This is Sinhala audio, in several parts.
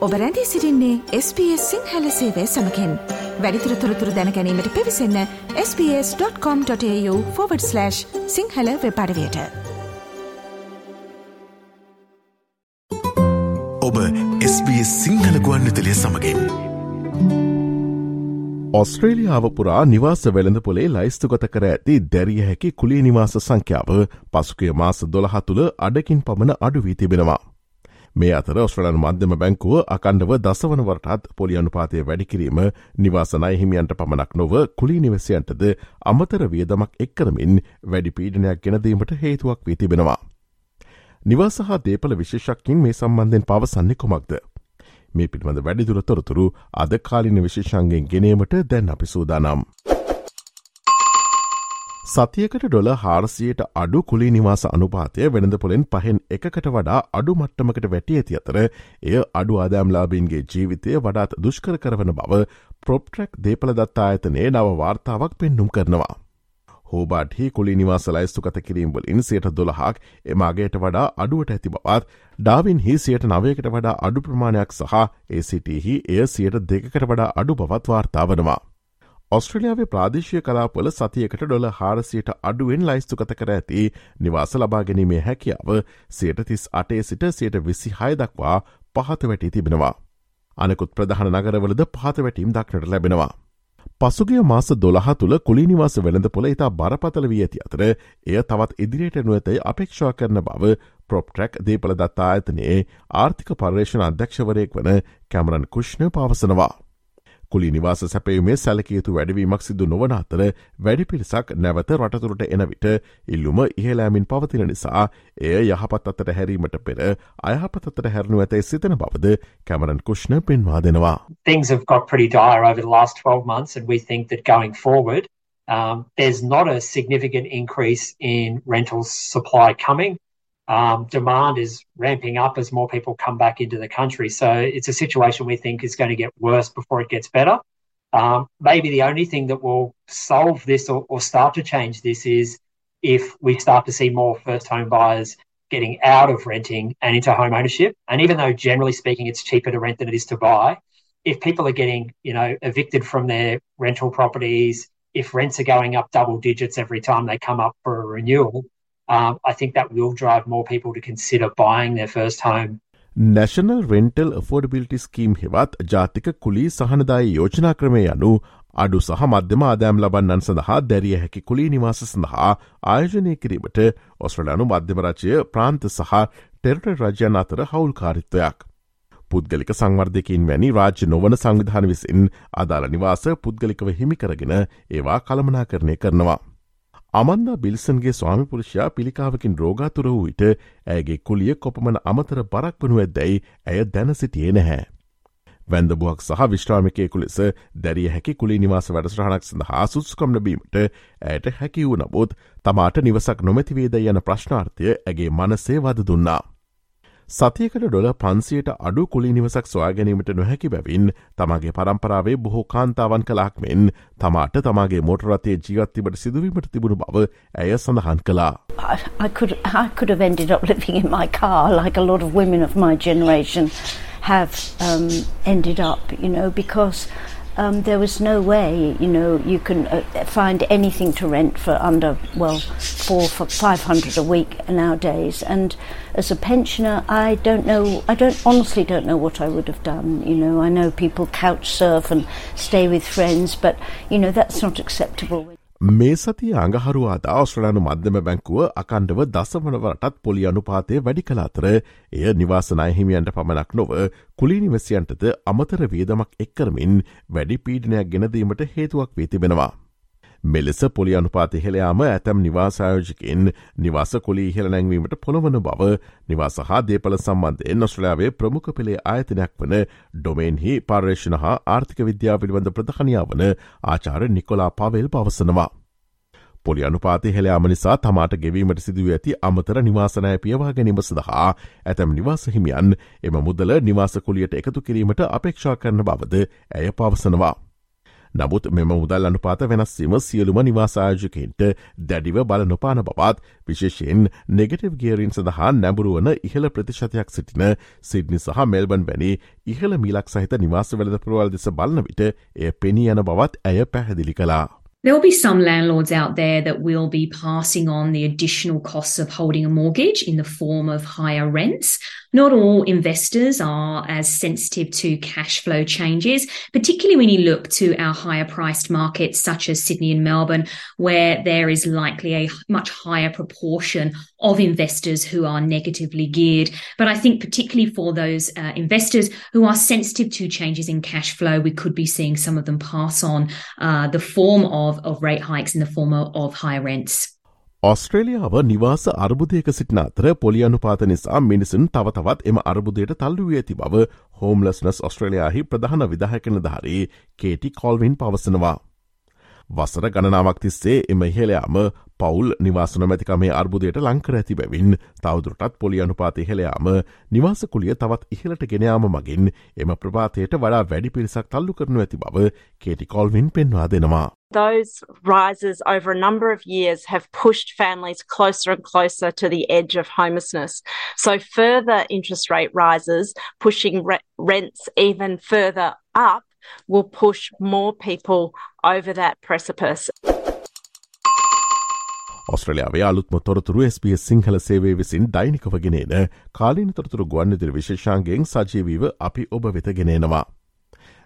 ඔබ රැඳී සිරින්නේ SBS සිංහල සේවය සමකෙන්. වැඩිතුර තොරතුර දැනැනීමට පිවිසන්න ps.com.ta/ සිංහල වෙපඩවයට ඔබ SBS සිංහල ගුවන්විතලය සමගින්. ඔස්ට්‍රේලියාව පුරා නිවාස වෙළඳ පොලේ ලයිස්තුගත කර ඇති දැරිය හැකි කුලේ නිවාස සංඛ්‍යාව පසුකය මාස දොළහ තුළ අඩකින් පමණ අඩුවී තිබෙනවා. මේ අතර ඔස්ට්‍රලන් මධ්‍යම බැංකුව අකණ්ඩව දසවනවරටත් පොලි අනුපාතය වැඩිකිරීම නිවාසනය හිමියන්ට පමණක් නොව කුලි නිවසයන්ටද අමතර වියදමක් එක්කරමින් වැඩි පීඩනයක් ගෙනදීමට හේතුවක් වී තිබෙනවා. නිවාස හා දේපල විශේෂක්කින් මේ සම්බන්ධෙන් පවසන්නේ කොමක්ද. මේ පිළිබඳ වැඩිදුර තොරතුරු අද කාලින විශේෂන්ගෙන් ගෙනීමට දැන් අපි සූදානම්. සතියකට ඩොල හාරසියට අඩු කුලි නිවාස අනුපාතය වෙනද පොලෙන් පහෙන් එකකට වඩා අඩු මට්ටමකට වැටිය ඇති අතර එය අඩු ආදෑම්ලාබීන්ගේ ජීවිතය වඩාත් දුෂ්කර කරවන බව ප්‍රොප්ට්‍රක් දේපල දත්තා ඇතනේ නව වාර්තාවක් පෙන්නුම් කරනවා. හෝබාටහි කුලි නිවාස ලයිස්තු කත කිරීම්වලින් සයට දොළහක් එමාගේට වඩා අඩුවට ඇති බවත් ඩාවින් හි සියට නවයකට වඩා අඩු ප්‍රමාණයක් සහ ඒසිටහි එය සියට දෙකට වඩා අඩු බවත් වාර්තා වනවා. ඔස්ට්‍රලියාවේ ප්‍රාදේශය කලාපොල සතියකට ඩොල හාරසියට අඩුවෙන් ලයිස්තුකත කර ඇති නිවාස ලබා ගැනීමේ හැකියාව සයට තිස් අටේ සිට සයට විසි හය දක්වා පහත වැටි තිබෙනවා. අනෙකුත් ප්‍රධාන නගරවලද පහත වැටීම් දක්නට ලැබෙනවා. පසුගිය මාස දොළහ තුළ කුලිනිවාස වෙළඳ පොළ ඉතා බරපතල වී ඇති අතර එය තවත් ඉදිරියට නුවතයි අපේක්ෂා කරන බව ප්‍රොප්ට්‍රක් දේපල දත්තා ඇතනේ ආර්ථික පර්ේෂණ අධ්‍යක්ෂවරයෙක් වන කැමරන් කුෂ්ණ පවසනවා. කුලි නිවාස සැපයුමේ සැලකයුතු වැඩවීමක් සිදු නොවන අතර වැඩි පිරිසක් නැවත රටතුරට එන විට ඉල්ලුම ඉහලෑමින් පවතින නිසා එය යහපත් අතට හැරීමට පෙර අයහපත් අතට හැරනු ඇතයි සිතන බවද කැමරන් කුෂ්ණ පෙන්වා දෙනවා. Things have got pretty dire over the last 12 months and we think that going forward um, there's not a significant increase in rental supply coming. Um, demand is ramping up as more people come back into the country. So it's a situation we think is going to get worse before it gets better. Um, maybe the only thing that will solve this or, or start to change this is if we start to see more first home buyers getting out of renting and into home ownership. And even though generally speaking it's cheaper to rent than it is to buy, if people are getting, you know, evicted from their rental properties, if rents are going up double digits every time they come up for a renewal, um, I think that will drive more people to consider buying their first home. National rental affordability scheme හෙවත් ජාතික කුලී සහනදායි යෝජනා ක්‍රමය යනු අඩු සහ මධ්‍යම ආදෑම් ලබන්නන් සඳහා දැරිය හැකි කුලී නිවාස සඳහා ආයෝජනය කිරීමට ඔස්ට්‍රලයානු මධ්‍යමරචය ප්‍රාන්ත සහ ටෙරට රජයන් අතර හවුල්කාරිත්වයක්. පුද්ගලික සංවර්ධකින් වැනි රාජ්‍ය නොවන සංවිධාන විසින් අදාළ නිවාස පුද්ගලිකව හිමිකරගෙන ඒවා කළමනා කරණය කරනවා. අමන්දා බිල්සන්ගේ ස්වාමිපුරුෂයා පිළිකාවකින් රෝගාතුර වූ විට ඇගේ කුලිය කොපමන අමතර බරක් වනු ඇදැයි ඇය දැන සිටියේ නැහැ. වැන්දබුවක් සහ විශ්‍රාමිකයකු ලෙස දැරිය හැකි කුලි නිවාස වැඩසටහනක් සඳහා සුස්කම් ලබීමට ඇයට හැකි වූ නමුත් තමාට නිවසක් නොමැතිවේද යන ප්‍රශ්නාර්ථය ඇගේ මනසේ වද දුන්නා. සතියකට ඩොල පන්සියට අඩු කුලි නිවසක් සොයා ගැනීමට නොහැකි බැවින් තමගේ පරම්පරාවේ බොහෝ කාන්තාවන් කලාක් මෙන් තමාට තමාගේ මෝටරතේ ජීවත්තිබට සිදුවීමට තිබුණු බව ඇය සඳහන් කළා. I could, I could have ended up living in my car like a lot of women of my generation have um, ended up, you know, because um, there was no way, you know, you can uh, find anything to rent for under, well, four for five hundred a week nowadays. And as a pensioner, I don't know. I don't honestly don't know what I would have done. You know, I know people couch surf and stay with friends, but you know that's not acceptable. මේ සතිය අඟහරුවාද ඔස්ට්‍රලයානු මධ්‍යම බැංකුව අකණ්ඩව දසවනවරටත් පොලි අනුපාතය වැඩි කලාතර එය නිවාසනායහිමියන්ට පමණක් නොව කුලිනිවසියන්ටද අමතර වේදමක් එක්කරමින් වැඩි පීඩනයක් ගෙනදීමට හේතුවක් වී තිබෙනවා. මෙලෙස පොලි අනුපාත ඉහළයාම ඇතැම් නිවාසායෝජකින් නිවාස කොලි ඉහළ නැංවීමට පොළොවන බව නිවාස හා දේපල සම්බන්ධයෙන් ඔස්ට්‍රලයාාවේ ප්‍රමුඛ පෙළේ ආයතනයක් වන ඩොමේන්හි පර්ේෂණ හා ආර්ථික විද්‍යා පිළිබඳ ප්‍රධානයා වන ආචාර නිකොලා පවෙල් පවසනවා. පොලි අනුපාත හෙළයාම නිසා තමාට ගෙවීමට සිදුව ඇති අමතර නිවාසනය පියවා ගැනීම සඳහා ඇතැම් නිවාස හිමියන් එම මුදල නිවාසකුලියට එකතු කිරීමට අපේක්ෂා කරන බවද ඇය පවසනවා. නමුත් මෙම මුදල් අනුපාත වෙනස්වීම සියලුම නිවාසායජකෙන්ට දැඩිව බල නොපාන බවත් විශේෂයෙන් නෙගටව ගේරින් සඳහා නැඹුරුවන ඉහළ ප්‍රතිශතයක් සිටින සිඩ්නි සහ මෙල්බන් වැනි ඉහළ මිලක් සහිත නිවාස වෙලද පුරවල් දෙස බලන විට එය පෙනී යන බවත් ඇය පැහැදිලි කලා. There will be some landlords out there that will be passing on the additional costs of holding a mortgage in the form of higher rents. Not all investors are as sensitive to cash flow changes, particularly when you look to our higher priced markets such as Sydney and Melbourne, where there is likely a much higher proportion of investors who are negatively geared. But I think, particularly for those uh, investors who are sensitive to changes in cash flow, we could be seeing some of them pass on uh, the form of, of rate hikes in the form of, of higher rents. ඔස්ට්‍රේලියාව නිවාස අර්බුදයක සිටින අතර පොලි අනුපාත නිසා මිනිසුන් තව තවත් එම අර්බුදයට තල්ලුව ඇති බව හෝම්ලස්නස් ඔස්ට්‍රලයාහි ප්‍රධාන විදාහකන ධාරී කේටි කොල්වින් පවසනවා. වසර ගණනාවක් තිස්සේ එම ඉහලයාම පවුල් නිවාසන මැතිකමේ අර්බුදයට ලංකර ඇති බැවින් තවදුරටත් පොලි අනුපාත ඉහලයාම නිවාසකුලිය තවත් ඉහලට ගෙනයාම මගින් එම ප්‍රපාතයට වඩා වැඩි පිරිසක් තල්ලු කරනු ඇති බව කේටි කොල්වින් පෙන්වා දෙනවා. Those rises over a number of years have pushed families closer and closer to the edge of homelessness. So, further interest rate rises, pushing re- rents even further up, will push more people over that precipice. ඔස්ට්‍රලයාාවේ අලුත්ම තොරතුරු SBS සිංහල සේවේ විසින් දෛනිකව ගෙනන කාලීන තොරතුරු ගුවන්නිදිරි විශේෂාන්ගෙන් සජීවීව අපි ඔබ වෙත ගෙනෙනවා.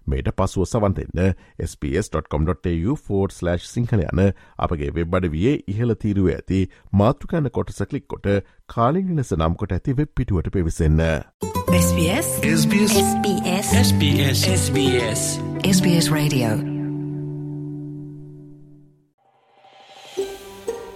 මේට පසුව සවන්තෙන්න ps.com.tu4/ සිංහල යන අපගේ වෙබ්බඩ වියේ ඉහළ තීරුව ඇති මාතෘකන්න කොටස කලික් කොට කාලින් ලෙස නම්කොට ඇති වෙබ් පිටුවට පිවිසන්න. SBS SBS SBS SBS SBS Radio